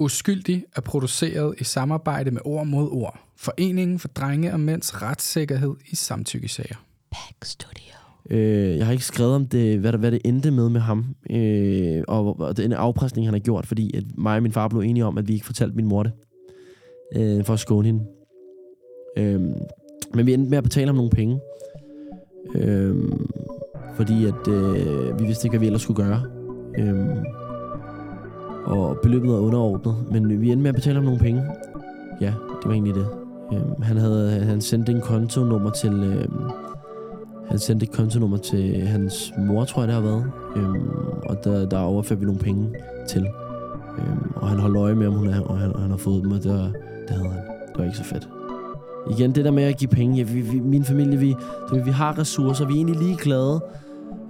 Uskyldig er produceret i samarbejde med Ord mod Ord. Foreningen for drenge og mænds retssikkerhed i samtykkesager. Back Studio. Øh, jeg har ikke skrevet om det, hvad, der, hvad det endte med med ham, øh, og, og den afpresning, han har gjort, fordi at mig og min far blev enige om, at vi ikke fortalte min mor det, øh, for at skåne hende. Øh, men vi endte med at betale ham nogle penge, øh, fordi at øh, vi vidste ikke, hvad vi ellers skulle gøre. Øh, og beløbet var underordnet, men vi endte med at betale ham nogle penge. Ja, det var egentlig det. Øhm, han havde han sendte en kontonummer til... Øhm, han sendte et kontonummer til hans mor, tror jeg det har været. Øhm, og der, der overførte vi nogle penge til. Øhm, og han holdt øje med, om hun er, og han, og han har fået dem, og det, var, det havde han. Det var ikke så fedt. Igen, det der med at give penge. Ja, vi, vi, min familie, vi, vi, vi har ressourcer. Vi er egentlig lige glade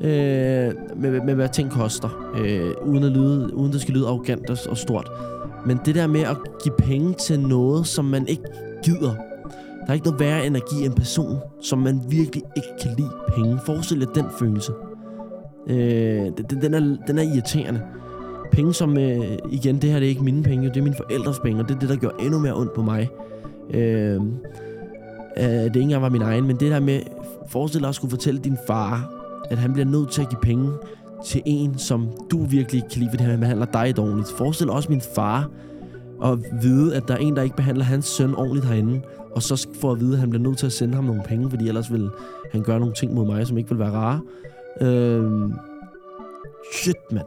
øh, med, med, hvad ting koster. Øh, uden, at lyde, uden det skal lyde arrogant og, og stort. Men det der med at give penge til noget, som man ikke gider, der er ikke noget værre end at give en person, som man virkelig ikke kan lide penge. Forestil dig den følelse. Øh, den, den, er, den er irriterende. Penge som, øh, igen, det her det er ikke mine penge, det er mine forældres penge, og det er det, der gør endnu mere ondt på mig. Øh, øh, det ikke engang var min egen, men det der med, forestil dig at skulle fortælle din far, at han bliver nødt til at give penge til en, som du virkelig kan lide, fordi han behandler dig dårligt. Forestil også min far, at vide, at der er en, der ikke behandler hans søn ordentligt herinde, og så får at vide, at han bliver nødt til at sende ham nogle penge, fordi ellers vil han gøre nogle ting mod mig, som ikke vil være rare. Øh, shit, mand.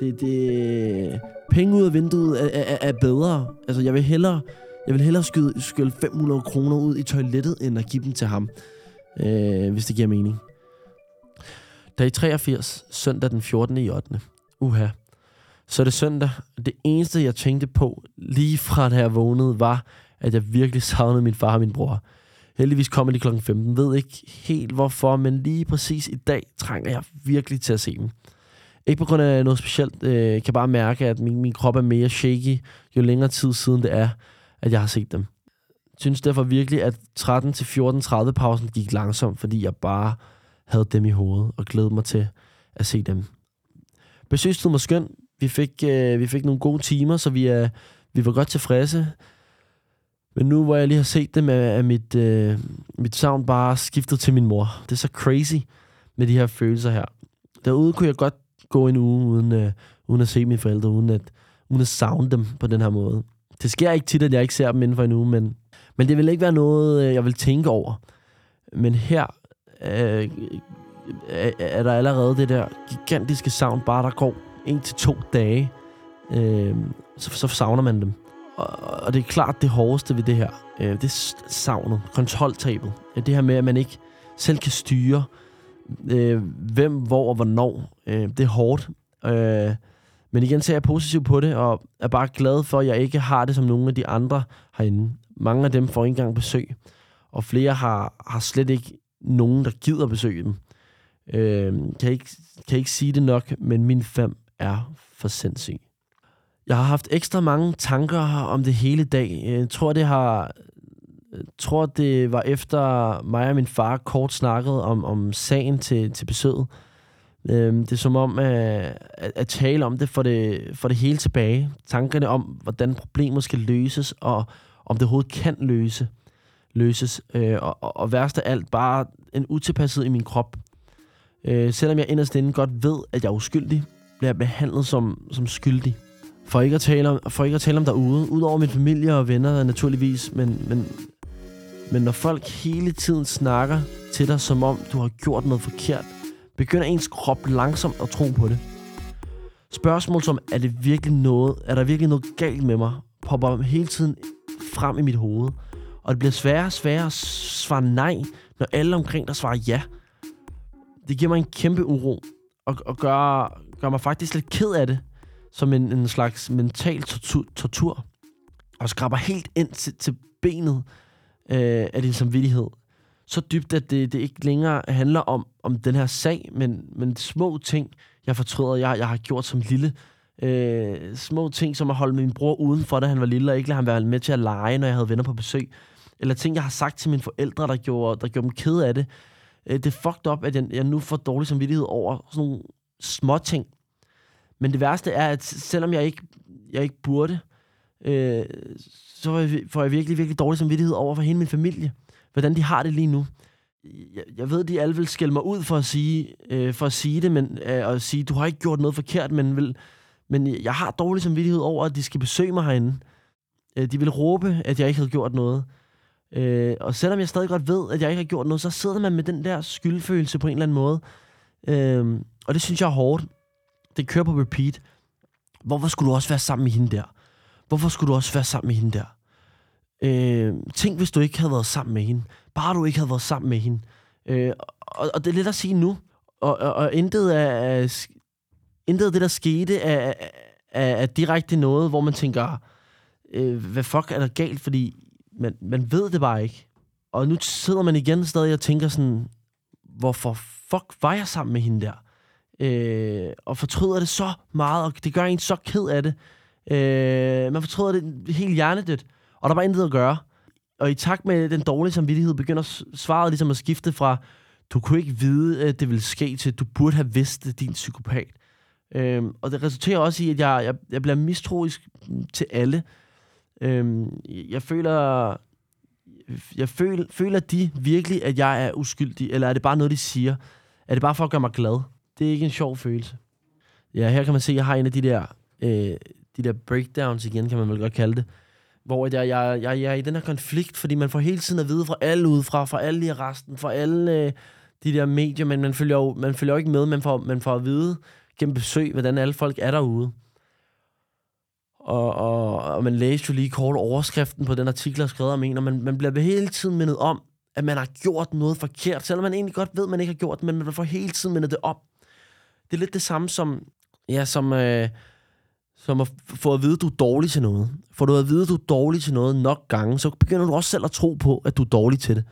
Det, det, penge ud af vinduet er, er, er bedre. Altså, jeg vil hellere, jeg vil hellere skyde, skyde 500 kroner ud i toilettet, end at give dem til ham. Øh, hvis det giver mening. Da i 83, søndag den 14. i 8. Uha. Så er det søndag. Det eneste, jeg tænkte på, lige fra da jeg vågnede, var, at jeg virkelig savnede min far og min bror. Heldigvis kommer de klokken 15. Ved ikke helt hvorfor, men lige præcis i dag trænger jeg virkelig til at se dem. Ikke på grund af noget specielt. Øh, jeg kan bare mærke, at min, min krop er mere shaky, jo længere tid siden det er, at jeg har set dem. Jeg synes derfor virkelig, at 13-14.30 pausen gik langsomt, fordi jeg bare havde dem i hovedet og glædede mig til at se dem. Besøgstiden var skøn. Vi fik, øh, vi fik nogle gode timer, så vi, er, vi var godt tilfredse. Men nu, hvor jeg lige har set dem, er, mit, øh, mit savn bare skiftet til min mor. Det er så crazy med de her følelser her. Derude kunne jeg godt gå en uge uden, øh, uden at se mine forældre, uden at, uden at savne dem på den her måde. Det sker ikke tit, at jeg ikke ser dem inden for en uge, men, men det vil ikke være noget, øh, jeg vil tænke over. Men her øh, er, der allerede det der gigantiske savn, bare der går en til to dage, øh, så, så savner man dem. Og, og det er klart det hårdeste ved det her. Øh, det er savnet, kontroltabet. Øh, det her med, at man ikke selv kan styre, øh, hvem, hvor og hvornår. Øh, det er hårdt. Øh, men igen ser jeg positivt på det, og er bare glad for, at jeg ikke har det som nogle af de andre herinde. Mange af dem får ikke engang besøg, og flere har, har slet ikke nogen, der gider besøge dem. Øh, kan, ikke, kan ikke sige det nok, men min fem er for sindssyg. Jeg har haft ekstra mange tanker om det hele dag. Jeg tror, det har tror, det var efter mig og min far kort snakkede om, om sagen til, til besøget. Øhm, det er som om at, at, at tale om det for, det for det hele tilbage. Tankerne om, hvordan problemet skal løses, og om det overhovedet kan løse, løses. Øh, og, og, og værst af alt, bare en utilpasset i min krop. Øh, selvom jeg inderst inde godt ved, at jeg er uskyldig, bliver jeg behandlet som, som skyldig. For ikke, at tale om, for ikke at tale om derude, udover min familie og venner naturligvis, men, men, men når folk hele tiden snakker til dig, som om du har gjort noget forkert, begynder ens krop langsomt at tro på det. Spørgsmål som, er, det virkelig noget, er der virkelig noget galt med mig, popper hele tiden frem i mit hoved. Og det bliver sværere og sværere at svare nej, når alle omkring dig svarer ja. Det giver mig en kæmpe uro, og, og gør, gør mig faktisk lidt ked af det, som en, en slags mental tortur, tortur. Og skraber helt ind til, til benet øh, af din samvittighed. Så dybt, at det, det ikke længere handler om, om den her sag, men, men små ting, jeg fortryder, jeg, jeg har gjort som lille. Øh, små ting, som at holde min bror udenfor, da han var lille, og ikke lade ham være med til at lege, når jeg havde venner på besøg. Eller ting, jeg har sagt til mine forældre, der gjorde, der gjorde dem ked af det. Øh, det er fucked up, at jeg, jeg nu får dårlig samvittighed over sådan nogle små ting. Men det værste er, at selvom jeg ikke, jeg ikke burde, øh, så får jeg, virkelig, virkelig dårlig samvittighed over for hele min familie. Hvordan de har det lige nu. Jeg, jeg ved, de alle vil skælde mig ud for at sige, øh, for at sige det, men, øh, at sige, du har ikke gjort noget forkert, men, vil, men jeg har dårlig samvittighed over, at de skal besøge mig herinde. Øh, de vil råbe, at jeg ikke havde gjort noget. Øh, og selvom jeg stadig godt ved, at jeg ikke har gjort noget, så sidder man med den der skyldfølelse på en eller anden måde. Øh, og det synes jeg er hårdt. Det kører på repeat. Hvorfor skulle du også være sammen med hende der? Hvorfor skulle du også være sammen med hende der? Øh, tænk, hvis du ikke havde været sammen med hende. Bare du ikke havde været sammen med hende. Øh, og, og det er lidt at sige nu. Og, og, og intet af, intet af det, der skete, er, er, er direkte noget, hvor man tænker, øh, hvad fuck er der galt? Fordi man, man ved det bare ikke. Og nu sidder man igen stadig og tænker sådan, hvorfor fuck var jeg sammen med hende der? Øh, og fortryder det så meget, og det gør en så ked af det. Øh, man fortryder det helt hjernedødt, og der var bare intet at gøre. Og i takt med den dårlige samvittighed, begynder svaret ligesom at skifte fra, du kunne ikke vide, at det ville ske, til du burde have vidst det, din psykopat. Øh, og det resulterer også i, at jeg, jeg, jeg bliver mistroisk til alle. Øh, jeg føler, jeg føler, føler de virkelig, at jeg er uskyldig, eller er det bare noget, de siger? Er det bare for at gøre mig glad? Det er ikke en sjov følelse. Ja, her kan man se, at jeg har en af de der, øh, de der breakdowns igen, kan man vel godt kalde det. Hvor jeg, jeg, jeg, jeg er i den her konflikt, fordi man får hele tiden at vide fra alle udefra, fra alle i resten, fra alle øh, de der medier, men man følger jo, man følger jo ikke med, man får, man får at vide gennem besøg, hvordan alle folk er derude. Og, og, og man læste jo lige kort overskriften på den artikel, der er skrevet om en, og man, man bliver hele tiden mindet om, at man har gjort noget forkert, selvom man egentlig godt ved, at man ikke har gjort det, men man får hele tiden mindet det op. Det er lidt det samme som, ja, som, øh, som at få at vide, at du er dårlig til noget. Får du at vide, at du er dårlig til noget nok gange, så begynder du også selv at tro på, at du er dårlig til det.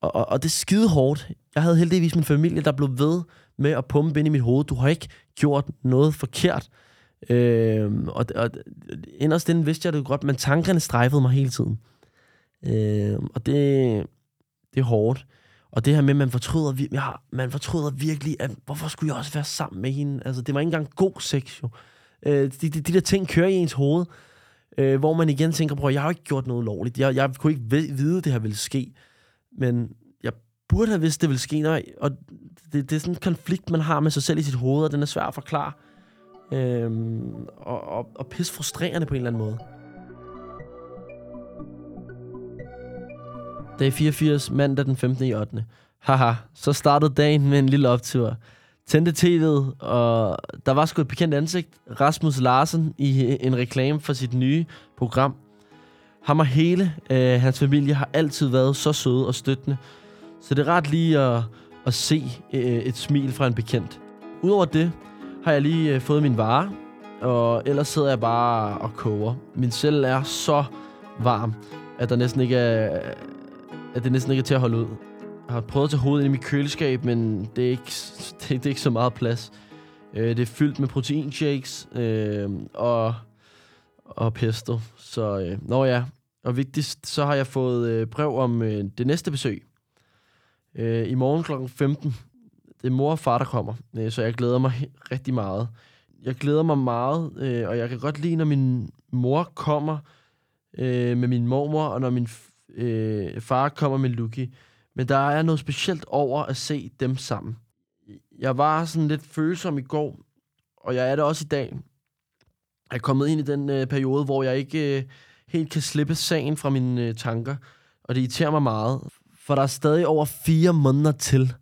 Og, og, og det er skide hårdt. Jeg havde heldigvis min familie, der blev ved med at pumpe ind i mit hoved. Du har ikke gjort noget forkert. Øh, og, og inderst inden vidste jeg det godt, men tankerne strejfede mig hele tiden. Øh, og det, det er hårdt. Og det her med, at man fortryder, ja, man fortryder virkelig, at hvorfor skulle jeg også være sammen med hende? Altså, det var ikke engang god sex, jo. Øh, de, de, de der ting kører i ens hoved, øh, hvor man igen tænker på, at jeg har ikke gjort noget lovligt. Jeg, jeg kunne ikke vide, at det her ville ske. Men jeg burde have vidst, det ville ske. Nej. Og det, det er sådan en konflikt, man har med sig selv i sit hoved, og den er svær at forklare. Øhm, og, og, og pisse frustrerende på en eller anden måde. Dag 84, mandag den 15. i 8. Haha, så startede dagen med en lille optur. Tændte tv'et, og der var sgu et bekendt ansigt. Rasmus Larsen i en reklame for sit nye program. Ham og hele øh, hans familie har altid været så søde og støttende. Så det er ret lige at, at se øh, et smil fra en bekendt. Udover det har jeg lige øh, fået min vare, og ellers sidder jeg bare og koger. Min celle er så varm, at der næsten ikke er, at det næsten ikke er til at holde ud. Jeg har prøvet at tage hovedet ind i mit køleskab, men det er ikke, det, det er ikke så meget plads. Øh, det er fyldt med proteinshakes øh, og, og pesto. Så, øh, når ja. Og vigtigst, så har jeg fået øh, brev om øh, det næste besøg. Øh, I morgen kl. 15. Det er mor og far, der kommer. Øh, så jeg glæder mig rigtig meget. Jeg glæder mig meget, øh, og jeg kan godt lide, når min mor kommer øh, med min mormor, og når min øh, far kommer med Lucky. Men der er noget specielt over at se dem sammen. Jeg var sådan lidt følsom i går, og jeg er det også i dag. Jeg er kommet ind i den øh, periode, hvor jeg ikke øh, helt kan slippe sagen fra mine øh, tanker. Og det irriterer mig meget, for der er stadig over fire måneder til.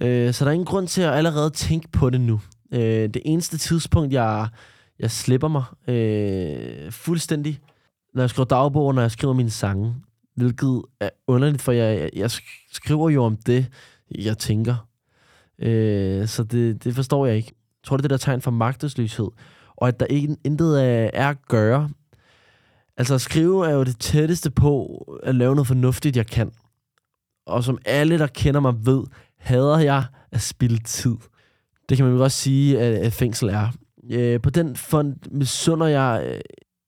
Øh, så der er ingen grund til at allerede tænke på det nu. Øh, det eneste tidspunkt, jeg, jeg slipper mig øh, fuldstændig, når jeg skriver dagbog, når jeg skriver mine sange. Hvilket er underligt, for jeg, jeg, jeg skriver jo om det, jeg tænker. Øh, så det, det forstår jeg ikke. Jeg tror, det er det der tegn for magtesløshed. Og at der ikke intet er, er at gøre. Altså at skrive er jo det tætteste på at lave noget fornuftigt, jeg kan. Og som alle, der kender mig, ved, hader jeg at spille tid. Det kan man jo også sige, at, at fængsel er. Øh, på den fond misunder jeg øh,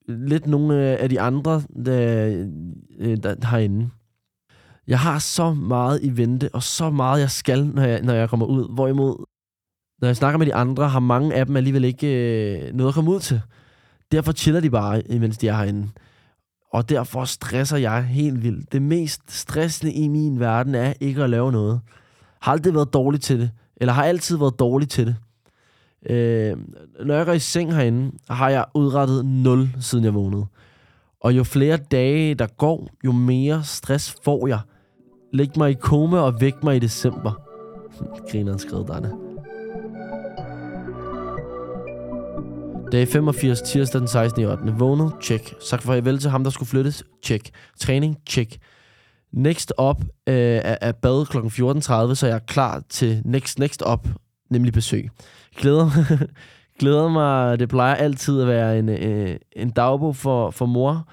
lidt nogle af de andre der, øh, der, herinde. Jeg har så meget i vente, og så meget jeg skal, når jeg, når jeg kommer ud. Hvorimod, når jeg snakker med de andre, har mange af dem alligevel ikke øh, noget at komme ud til. Derfor chiller de bare, imens de er herinde. Og derfor stresser jeg helt vildt. Det mest stressende i min verden er ikke at lave noget. Har aldrig været dårlig til det. Eller har altid været dårlig til det. Øh, når jeg går i seng herinde, har jeg udrettet 0, siden jeg vågnede. Og jo flere dage, der går, jo mere stress får jeg. Læg mig i koma og væk mig i december. Grineren skrev derne. Danne. Dag 85, tirsdag den 16. i 8. Vågnet, check. Sagt farvel til ham, der skulle flyttes, check. Træning, check. Next up øh, er, er bad kl. 14.30, så jeg er klar til next, next up, nemlig besøg. Glæder, glæder mig, det plejer altid at være en, øh, en dagbog for, for mor,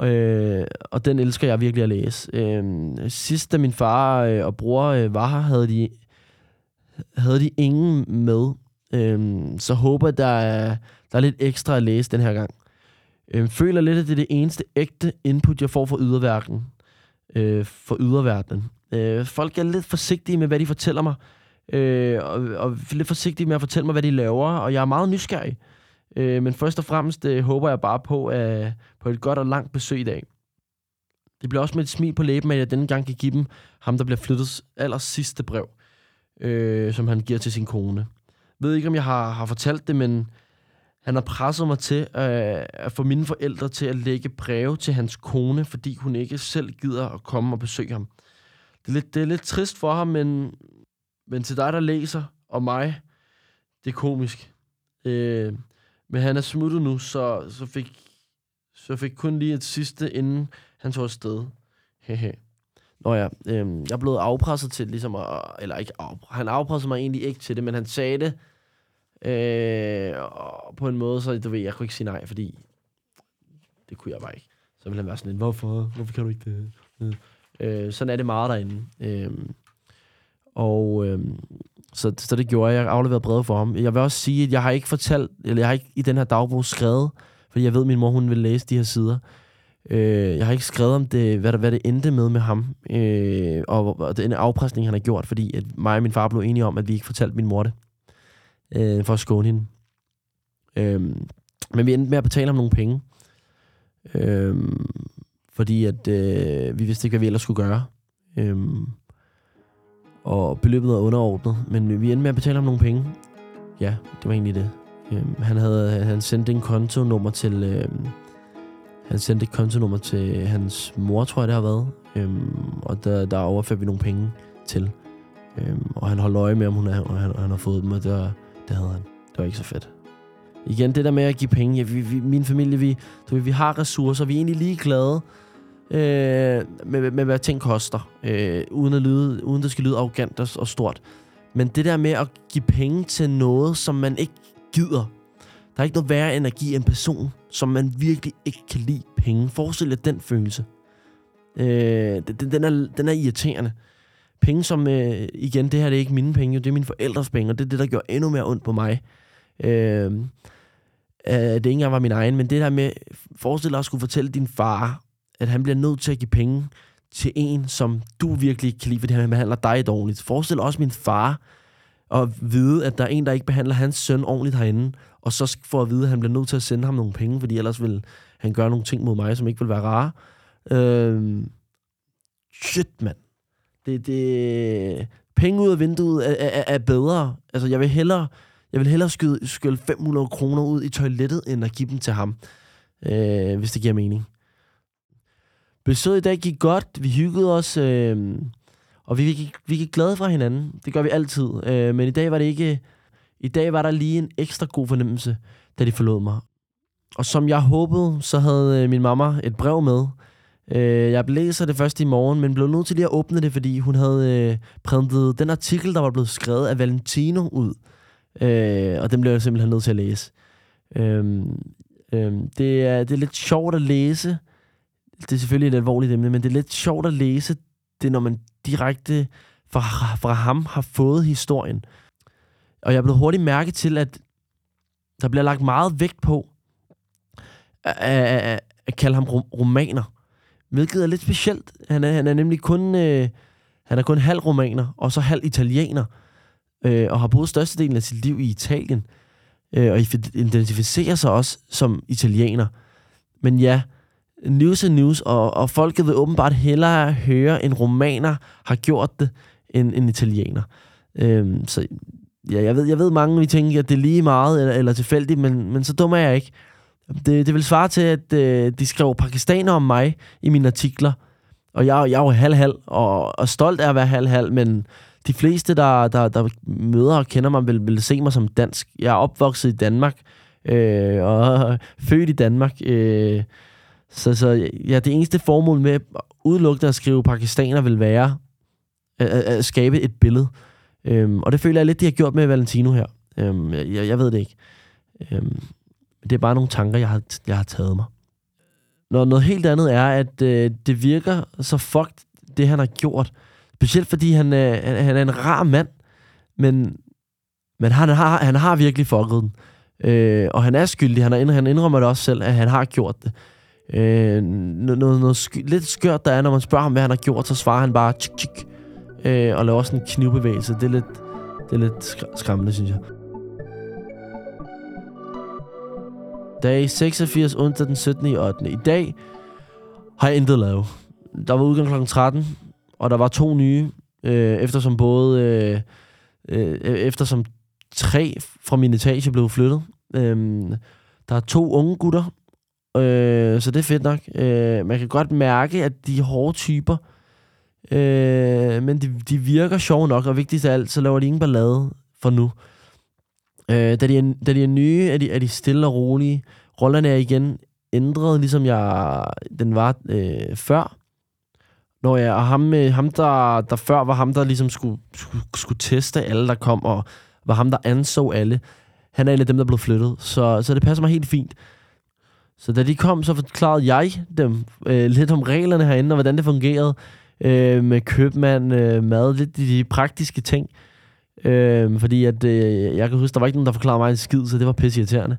øh, og den elsker jeg virkelig at læse. Øh, sidst, da min far øh, og bror øh, var her, havde de, havde de ingen med. Øh, så håber der er, der er lidt ekstra at læse den her gang. Øh, føler lidt, at det er det eneste ægte input, jeg får fra yderværken. Øh, for yderverdenen. Øh, folk er lidt forsigtige med, hvad de fortæller mig. Øh, og, og lidt forsigtige med at fortælle mig, hvad de laver. Og jeg er meget nysgerrig. Øh, men først og fremmest øh, håber jeg bare på, øh, på et godt og langt besøg i dag. Det bliver også med et smil på læben, at jeg denne gang kan give dem ham, der bliver flyttet aller sidste brev, øh, som han giver til sin kone. Jeg ved ikke, om jeg har, har fortalt det, men han har presset mig til øh, at få mine forældre til at lægge breve til hans kone, fordi hun ikke selv gider at komme og besøge ham. Det er lidt, det er lidt trist for ham, men, men til dig, der læser, og mig, det er komisk. Øh, men han er smuttet nu, så, så, fik, så fik kun lige et sidste, inden han tog afsted. Hehe. Nå ja, øh, jeg er blevet afpresset til ligesom at, eller ikke afpresset, han afpressede mig egentlig ikke til det, men han sagde det, Øh, og på en måde, så du ved, jeg kunne ikke sige nej, fordi det kunne jeg bare ikke. Så ville han være sådan lidt, hvorfor? Hvorfor kan du ikke det? Øh, sådan er det meget derinde. Øh, og øh, så, så det gjorde jeg. Jeg afleverede brevet for ham. Jeg vil også sige, at jeg har ikke fortalt, eller jeg har ikke i den her dagbog skrevet, fordi jeg ved, at min mor hun vil læse de her sider. Øh, jeg har ikke skrevet om det, hvad, der, hvad det endte med med ham, øh, og, og den afpresning, han har gjort, fordi at mig og min far blev enige om, at vi ikke fortalte min mor det øh, for at skåne hende. Øh, men vi endte med at betale ham nogle penge. Øh, fordi at øh, vi vidste ikke, hvad vi ellers skulle gøre. Øh, og beløbet var underordnet, men vi endte med at betale ham nogle penge. Ja, det var egentlig det. Øh, han havde han sendte en kontonummer til... Øh, han sendte et kontonummer til hans mor, tror jeg det har været. Øhm, og der, der overførte vi nogle penge til. Øhm, og han holdt øje med, om hun er, og han, han har fået dem, og der, det havde han. Det var ikke så fedt. Igen, det der med at give penge. Ja, vi, vi, min familie, vi, du vi har ressourcer. Vi er egentlig lige glade øh, med, med, hvad ting koster. Øh, uden, at lyde, uden det skal lyde arrogant og, og stort. Men det der med at give penge til noget, som man ikke gider. Der er ikke noget værre end at give en person, som man virkelig ikke kan lide penge. Forestil dig den følelse. Øh, den, den, er, den er irriterende. Penge som, øh, igen, det her det er ikke mine penge, det er mine forældres penge, og det er det, der gjorde endnu mere ondt på mig. Øh, øh, det ikke engang var min egen, men det der med, forestil dig at skulle fortælle din far, at han bliver nødt til at give penge til en, som du virkelig ikke kan lide, fordi han behandler dig dårligt. Forestil dig også min far, at vide, at der er en, der ikke behandler hans søn ordentligt herinde, og så får at vide, at han bliver nødt til at sende ham nogle penge, fordi ellers vil han gøre nogle ting mod mig, som ikke vil være rare. Øh, shit, mand det, det, penge ud af vinduet er, er, er bedre. Altså, jeg vil hellere, jeg vil hellere skyde, skylde 500 kroner ud i toilettet, end at give dem til ham. Øh, hvis det giver mening. Besøget i dag gik godt. Vi hyggede os. Øh, og vi, vi, gik, vi gik glade fra hinanden. Det gør vi altid. Øh, men i dag var det ikke... I dag var der lige en ekstra god fornemmelse, da de forlod mig. Og som jeg håbede, så havde øh, min mamma et brev med, Øh, jeg læser det først i morgen, men blev nødt til lige at åbne det, fordi hun havde øh, printet den artikel, der var blevet skrevet af Valentino ud. Øh, og den blev jeg simpelthen nødt til at læse. Øh, øh, det, er, det er lidt sjovt at læse. Det er selvfølgelig et alvorligt emne, men det er lidt sjovt at læse det, når man direkte fra, fra ham har fået historien. Og jeg blev hurtigt mærke til, at der bliver lagt meget vægt på at, at, at kalde ham romaner. Hvilket er lidt specielt. Han er, han er nemlig kun, øh, han er kun halv romaner, og så halv italiener, øh, og har boet størstedelen af sit liv i Italien. øh, og identificerer sig også som italiener. Men ja, news er news, og, og folket vil åbenbart hellere høre, en romaner har gjort det, end en italiener. Øh, så ja, jeg ved, jeg ved mange, vi tænker, at det er lige meget eller, eller tilfældigt, men, men så dum er jeg ikke. Det, det vil svare til, at øh, de skrev pakistaner om mig i mine artikler, og jeg, jeg er jo halv-halv, og, og stolt af at være halv-halv, men de fleste, der, der, der møder og kender mig, vil, vil se mig som dansk. Jeg er opvokset i Danmark, øh, og født i Danmark. Øh, så, så ja, det eneste formål med udelukkende at skrive pakistaner vil være at, at skabe et billede. Øhm, og det føler jeg lidt, de har gjort med Valentino her. Øhm, jeg, jeg ved det ikke. Øhm, det er bare nogle tanker, jeg har, jeg har taget mig. Når noget helt andet er, at øh, det virker så fucked, det han har gjort. Specielt fordi han, øh, han, han er en rar mand, men, men han, har, han har virkelig fucket den. Øh, og han er skyldig. Han, er, han indrømmer det også selv, at han har gjort det. Øh, noget, noget, noget lidt skørt der er, når man spørger ham, hvad han har gjort, så svarer han bare tjik, tjik, øh, og laver sådan en knivbevægelse. Det er lidt, det er lidt skræmmende, synes jeg. Dag 86, onsdag den 17. i 8. I dag har jeg intet lavet. Der var udgang kl. 13, og der var to nye, øh, eftersom både... Øh, øh, eftersom tre fra min etage blev flyttet. Øh, der er to unge gutter, øh, så det er fedt nok. Øh, man kan godt mærke, at de hårde typer, øh, men de, de virker sjove nok, og vigtigst af alt, så laver de ingen ballade for nu. Øh, da, de er, da de er nye, er de, er de stille og rolige. Rollerne er igen ændret, ligesom jeg, den var øh, før. Når jeg, og ham, øh, ham der, der før var ham, der ligesom skulle, skulle, skulle teste alle, der kom, og var ham, der anså alle. Han er en af dem, der blev flyttet, så, så det passer mig helt fint. Så da de kom, så forklarede jeg dem øh, lidt om reglerne herinde, og hvordan det fungerede øh, med købmand, øh, mad, lidt de, de praktiske ting. Øh, fordi at, øh, jeg kan huske, der var ikke nogen, der forklarede mig en skid, så det var pisse irriterende.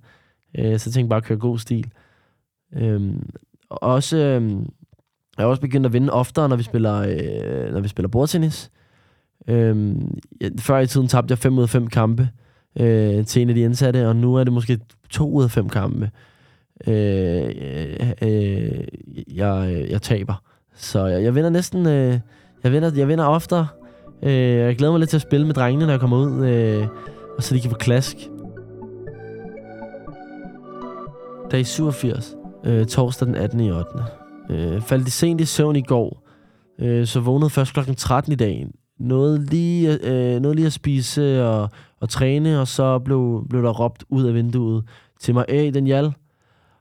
Øh, så jeg tænkte bare at køre god stil. Øh, også, øh, jeg har også begyndt at vinde oftere, når vi spiller, øh, når vi spiller bordtennis. Øh, før i tiden tabte jeg 5 ud af 5 kampe øh, til en af de indsatte, og nu er det måske 2 ud af 5 kampe, øh, øh, øh, jeg, jeg taber. Så jeg, jeg vinder næsten... Øh, jeg, vinder, jeg vinder oftere. Øh, jeg glæder mig lidt til at spille med drengene, når jeg kommer ud, øh, og så de kan få klask. Dag 87, øh, torsdag den 18. i 8. Øh, faldt i sent i søvn i går, øh, så vågnede først klokken 13 i dag. Noget lige, øh, noget lige at spise og, og træne, og så blev, blev der råbt ud af vinduet til mig, Æh, Jal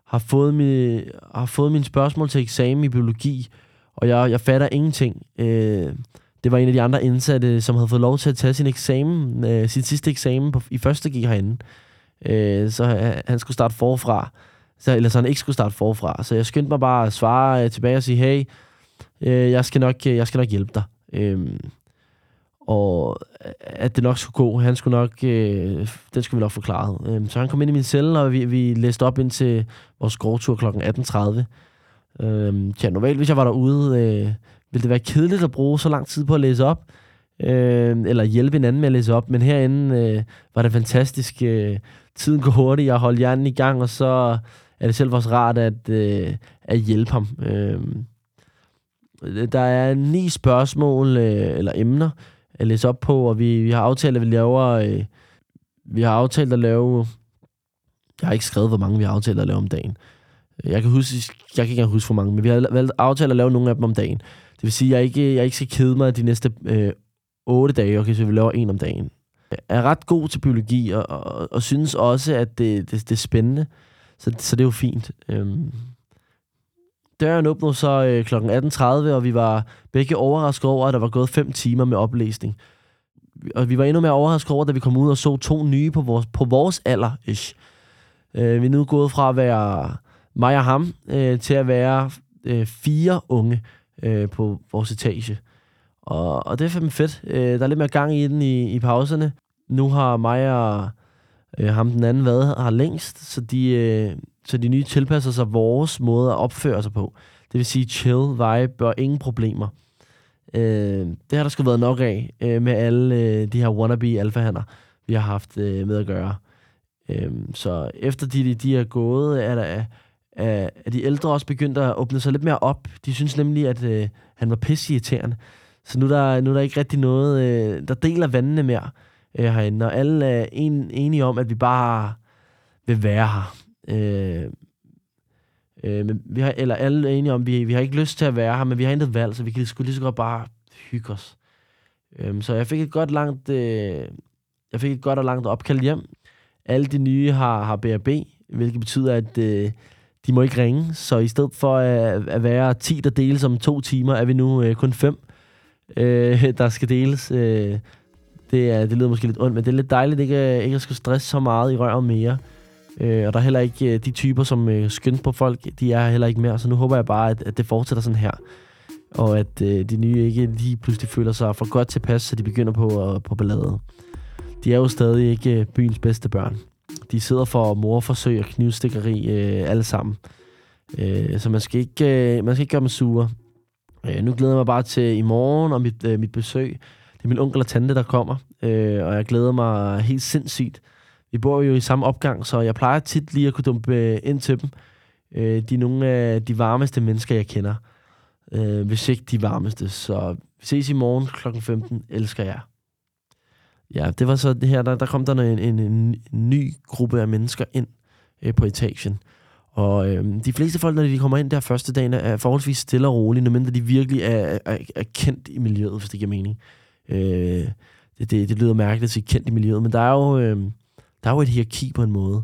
har fået, min, har fået min spørgsmål til eksamen i biologi, og jeg, jeg fatter ingenting. Øh, det var en af de andre indsatte, som havde fået lov til at tage sin eksamen, øh, sin sidste eksamen på, i første G herinde. Øh, så han, han skulle starte forfra. Så, eller så han ikke skulle starte forfra. Så jeg skyndte mig bare at svare øh, tilbage og sige, hey, øh, jeg, skal nok, øh, jeg skal nok hjælpe dig. Øhm, øh, og at det nok skulle gå. Han skulle nok, øh, den skulle vi nok forklare. Øh, så han kom ind i min celle, og vi, vi læste op ind til vores gårdtur kl. 18.30. Øh, ja, normalt, hvis jeg var derude, øh, ville det være kedeligt at bruge så lang tid på at læse op, øh, eller hjælpe en anden med at læse op, men herinde øh, var det fantastisk. Øh, tiden går hurtigt, jeg holdt hjernen i gang, og så er det selv også rart at, øh, at hjælpe ham. Øh, der er ni spørgsmål øh, eller emner at læse op på, og vi, vi har aftalt, at vi laver... Øh, vi har aftalt at lave... Jeg har ikke skrevet, hvor mange vi har aftalt at lave om dagen. Jeg kan, huske, jeg kan ikke engang huske, hvor mange, men vi har valgt aftalt at lave nogle af dem om dagen. Det vil sige, at jeg ikke, jeg ikke skal kede mig de næste øh, 8 dage, okay, så vi laver en om dagen. Jeg er ret god til biologi, og, og, og synes også, at det, det, det er spændende. Så, så det er jo fint. Øhm. Døren åbnede så øh, kl. 18.30, og vi var begge overrasket over, at der var gået 5 timer med oplæsning. Og vi var endnu mere overrasket over, da vi kom ud og så to nye på vores, på vores alder. -ish. Øh, vi er nu gået fra at være mig og ham øh, til at være øh, fire unge øh, på vores etage. Og, og det er fandme fedt. Øh, der er lidt mere gang i den i, i pauserne. Nu har mig og øh, ham den anden været her længst, så de, øh, så de nye tilpasser sig vores måde at opføre sig på. Det vil sige chill, vibe og ingen problemer. Øh, det har der sgu været nok af øh, med alle øh, de her wannabe alfahander, vi har haft øh, med at gøre. Øh, så efter de, de er gået, er, der, Øh, er, de ældre også begyndte at åbne sig lidt mere op. De synes nemlig, at øh, han var pisseirriterende. Så nu er der, nu er der ikke rigtig noget, øh, der deler vandene mere øh, herinde. Og alle er en, enige om, at vi bare vil være her. Øh, øh, men vi har, eller alle er enige om, at vi, vi har ikke lyst til at være her, men vi har intet valg, så vi kan sgu lige så godt bare hygge os. Øh, så jeg fik et godt langt, øh, jeg fik et godt og langt opkald hjem. Alle de nye har, har BRB, hvilket betyder, at øh, de må ikke ringe. Så i stedet for at, at være 10, der deles om to timer, er vi nu øh, kun 5, øh, der skal deles. Øh, det, er, det lyder måske lidt ondt, men det er lidt dejligt ikke, øh, ikke at skulle stresse så meget i røven mere. Øh, og der er heller ikke øh, de typer, som øh, skynder på folk, de er heller ikke mere. Så nu håber jeg bare, at, at det fortsætter sådan her. Og at øh, de nye ikke lige pludselig føler sig for godt tilpas, så de begynder på, øh, på ballade. De er jo stadig ikke øh, byens bedste børn. De sidder for morforsøg og knivstikkeri øh, alle sammen. Øh, så man skal, ikke, øh, man skal ikke gøre dem sure. Øh, nu glæder jeg mig bare til i morgen og mit, øh, mit besøg. Det er min onkel og tante, der kommer, øh, og jeg glæder mig helt sindssygt. Vi bor jo i samme opgang, så jeg plejer tit lige at kunne dumpe øh, ind til dem. Øh, de er nogle af de varmeste mennesker, jeg kender. Øh, hvis ikke de varmeste. Så vi ses i morgen kl. 15. Elsker jer. Ja, det var så det her. Der, der kom der en, en, en ny gruppe af mennesker ind øh, på etagen. Og øh, de fleste folk, når de kommer ind der første dagen, er forholdsvis stille og rolige, medmindre de virkelig er, er, er kendt i miljøet, hvis det giver mening. Øh, det, det, det lyder mærkeligt at sige kendt i miljøet, men der er jo, øh, der er jo et hierarki på en måde.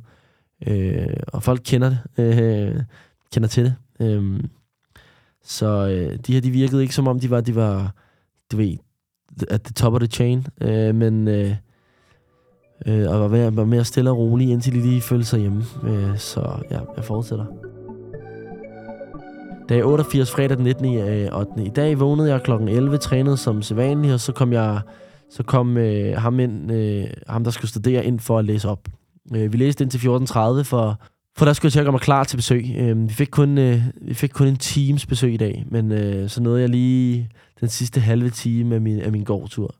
Øh, og folk kender det, øh, kender til det. Øh, så øh, de her, de virkede ikke som om, de var, de var du ved, at the top of the chain, øh, men øh, øh, og var, mere, var mere stille og rolig, indtil de lige følte sig hjemme. Øh, så ja, jeg fortsætter. Dag 88, fredag den 19. 8. Øh, I dag vågnede jeg kl. 11, trænede som sædvanligt, og så kom jeg så kom øh, ham, ind, øh, ham, der skulle studere, ind for at læse op. Øh, vi læste ind til 14.30, for, for der skulle jeg til at gøre mig klar til besøg. Øh, vi, fik kun, øh, vi fik kun en times besøg i dag, men øh, så nåede jeg lige den sidste halve time af min, af min gårdtur.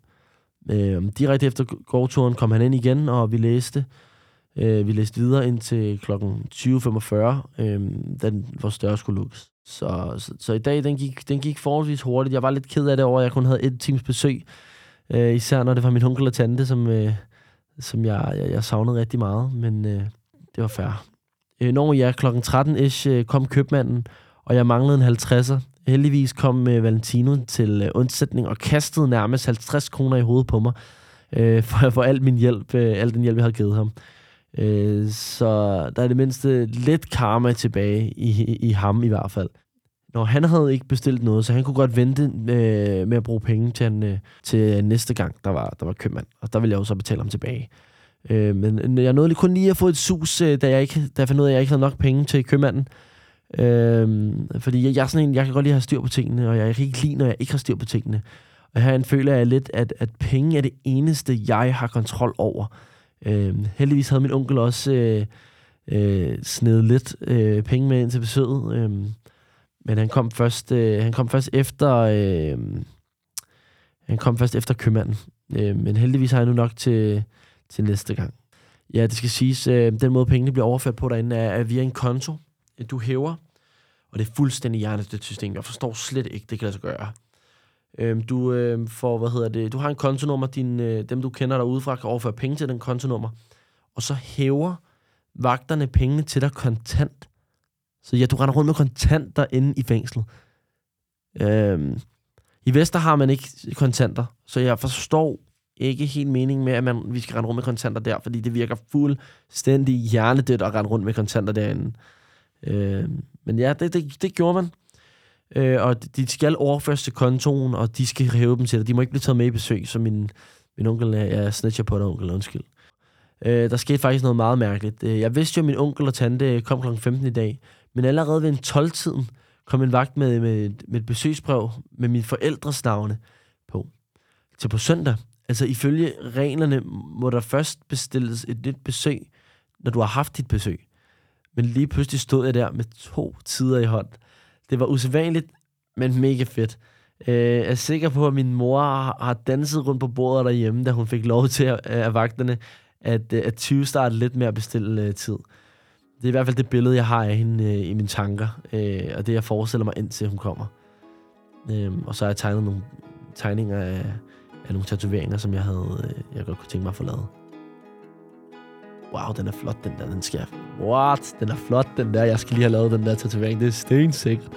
Øh, direkte efter gårdturen kom han ind igen, og vi læste. Øh, vi læste videre ind til kl. 20.45, øh, den, vores større skulle lukkes. Så, så, så i dag, den gik, den gik forholdsvis hurtigt. Jeg var lidt ked af det over, at jeg kun havde et times besøg. Øh, især når det var min onkel og tante, som, øh, som jeg, jeg, jeg savnede rigtig meget. Men øh, det var fair. Øh, når jeg kl. 13-ish øh, kom købmanden, og jeg manglede en 50'er. Heldigvis kom øh, Valentino til øh, undsætning og kastede nærmest 50 kroner i hovedet på mig, øh, for, for al min hjælp, øh, al den hjælp, jeg havde givet ham. Øh, så der er det mindste lidt karma tilbage i, i, i ham i hvert fald. Når han havde ikke bestilt noget, så han kunne godt vente øh, med at bruge penge til, han, øh, til næste gang, der var, der var købmand. Og der ville jeg jo så betale ham tilbage. Øh, men jeg nåede kun lige at få et sus, øh, da, jeg ikke, da jeg fandt ud af, at jeg ikke havde nok penge til købmanden. Øh, fordi jeg, jeg er sådan en, jeg kan godt lide at have styr på tingene, og jeg kan ikke lide, når jeg ikke har styr på tingene. Og her føler jeg lidt, at, at penge er det eneste, jeg har kontrol over. Øhm, heldigvis havde min onkel også øh, øh, snedet lidt øh, penge med ind til besøget. Øhm, men han kom først, øh, han kom først efter... Øh, han kom først efter købmanden. Øh, men heldigvis har jeg nu nok til, til næste gang. Ja, det skal siges, øh, den måde pengene bliver overført på derinde, er, er via en konto, du hæver. Og det er fuldstændig hjernedødt system. Jeg forstår slet ikke, det kan lade sig gøre. Øhm, du øh, får, hvad hedder det, du har en kontonummer, din, øh, dem du kender derudefra kan overføre penge til den kontonummer. Og så hæver vagterne pengene til dig kontant så ja, du render rundt med kontanter inde i fængslet. Øhm, I Vester har man ikke kontanter, så jeg forstår ikke helt meningen med, at man, vi skal rende rundt med kontanter der, fordi det virker fuldstændig hjernedødt at rende rundt med kontanter derinde. Øh, men ja, det, det, det gjorde man. Øh, og de skal overføres til kontoen, og de skal hæve dem til dig. De må ikke blive taget med i besøg, så min, min onkel er, ja, snitcher på dig, onkel, undskyld. Øh, der skete faktisk noget meget mærkeligt. Øh, jeg vidste jo, at min onkel og tante kom kl. 15 i dag, men allerede ved en 12-tiden kom en vagt med, med, med et besøgsbrev med mine forældres navne på. Til på søndag, altså ifølge reglerne, må der først bestilles et nyt besøg, når du har haft dit besøg. Men lige pludselig stod jeg der med to tider i hånd. Det var usædvanligt, men mega fedt. Øh, jeg er sikker på, at min mor har danset rundt på bordet derhjemme, da hun fik lov til øh, af vagterne at, øh, at 20 starte lidt med at bestille øh, tid. Det er i hvert fald det billede, jeg har af hende øh, i mine tanker, øh, og det jeg forestiller mig indtil hun kommer. Øh, og så har jeg tegnet nogle tegninger af, af nogle tatoveringer, som jeg havde, øh, jeg godt kunne tænke mig at få lavet. Wow, den er flot, den der. Den skal jeg... What? Den er flot, den der. Jeg skal lige have lavet den der tatovering. Det er stensikkert.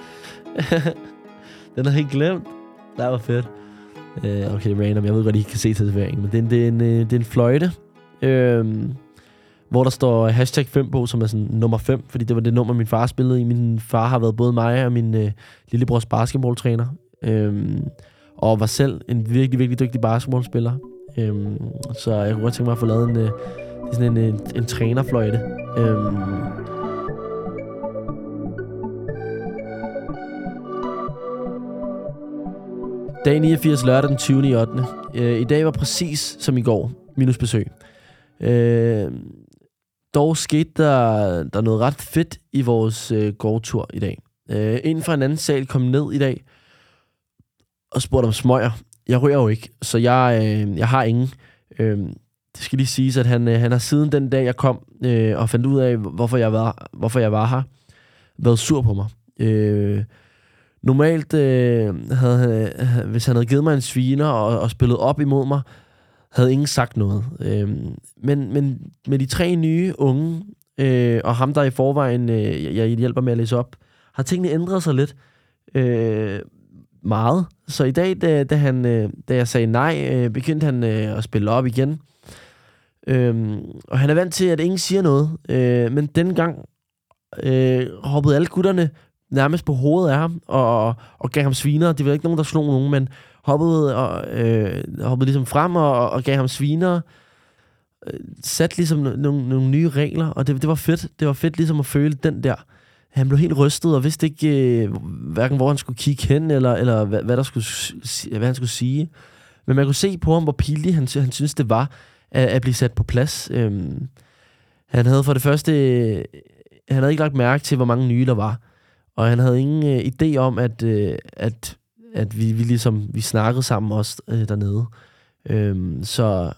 den har helt glemt. Det var fedt. Uh, okay, random. Jeg ved godt, I kan se tatoveringen, men det er en, det er en, øh, det er en fløjte, Øhm, hvor der står hashtag 5 på, som er sådan nummer 5, fordi det var det nummer, min far spillede i. Min far har været både mig og min uh, lillebrors basketballtræner, øhm, og var selv en virkelig, virkelig dygtig basketballspiller. Øhm, så jeg kunne godt tænke mig at få lavet en, uh, sådan en, en, en trænerfløjte. Øhm, Dag 89 lørdag den 20. i 8. Øh, I dag var præcis som i går, minus besøg. Øh, dog skete der, der noget ret fedt i vores øh, gårdtur i dag. Øh, en fra en anden sal kom ned i dag og spurgte om smøger. Jeg rører jo ikke, så jeg, øh, jeg har ingen. Øh, det skal lige siges, at han, øh, han har siden den dag, jeg kom øh, og fandt ud af, hvorfor jeg var, hvorfor jeg var her, været sur på mig. Øh, Normalt, øh, havde, øh, hvis han havde givet mig en sviner og, og spillet op imod mig, havde ingen sagt noget. Øh, men, men med de tre nye unge, øh, og ham der i forvejen, øh, jeg hjælper med at læse op, har tingene ændret sig lidt. Øh, meget. Så i dag, da, da, han, øh, da jeg sagde nej, øh, begyndte han øh, at spille op igen. Øh, og han er vant til, at ingen siger noget. Øh, men gang øh, hoppede alle gutterne nærmest på hovedet af ham, og, og gav ham sviner. Det var ikke nogen, der slog nogen, men hoppede, og, øh, hoppede ligesom frem og, og gav ham sviner. Øh, Sat ligesom nogle, nogle nye regler, og det, det var fedt. Det var fedt ligesom at føle den der. Han blev helt rystet og vidste ikke, øh, hverken hvor han skulle kigge hen, eller, eller hvad, hvad, der skulle, hvad han skulle sige. Men man kunne se på ham, hvor pildig han, han synes det var at, at blive sat på plads. Øhm, han havde for det første... Øh, han havde ikke lagt mærke til, hvor mange nye der var. Og han havde ingen øh, idé om, at, øh, at, at vi, vi ligesom vi snakkede sammen også øh, dernede. Øhm, så,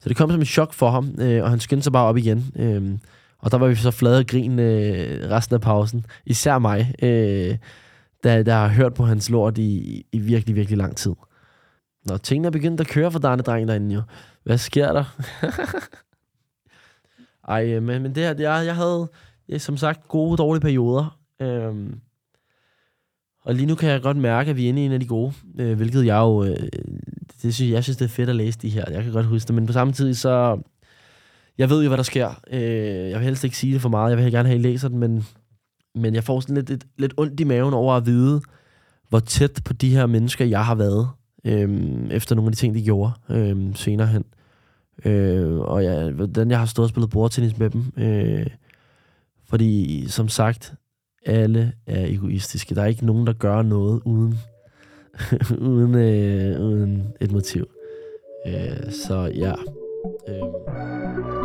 så det kom som et chok for ham, øh, og han skyndte sig bare op igen. Øhm, og der var vi så flade og grin øh, resten af pausen. Især mig, øh, der, der har hørt på hans lort i, i virkelig, virkelig lang tid. Når tingene er begyndt at køre for Darne Drengen derinde jo. Hvad sker der? Ej, øh, men, men det her, det er, jeg havde, ja, som sagt, gode, og dårlige perioder. Øhm, og lige nu kan jeg godt mærke, at vi er inde i en af de gode, øh, hvilket jeg jo, øh, det synes, jeg synes, det er fedt at læse de her. Jeg kan godt huske det, men på samme tid, så, jeg ved jo, hvad der sker. Øh, jeg vil helst ikke sige det for meget, jeg vil gerne have, at I læser den, men, men jeg får sådan lidt, lidt, lidt ondt i maven over at vide, hvor tæt på de her mennesker, jeg har været, øh, efter nogle af de ting, de gjorde øh, senere hen. Øh, og ja, hvordan jeg har stået og spillet bordtennis med dem. Øh, fordi, som sagt, alle er egoistiske. Der er ikke nogen, der gør noget uden, uden, øh, uden et motiv. Øh, så ja. Øh.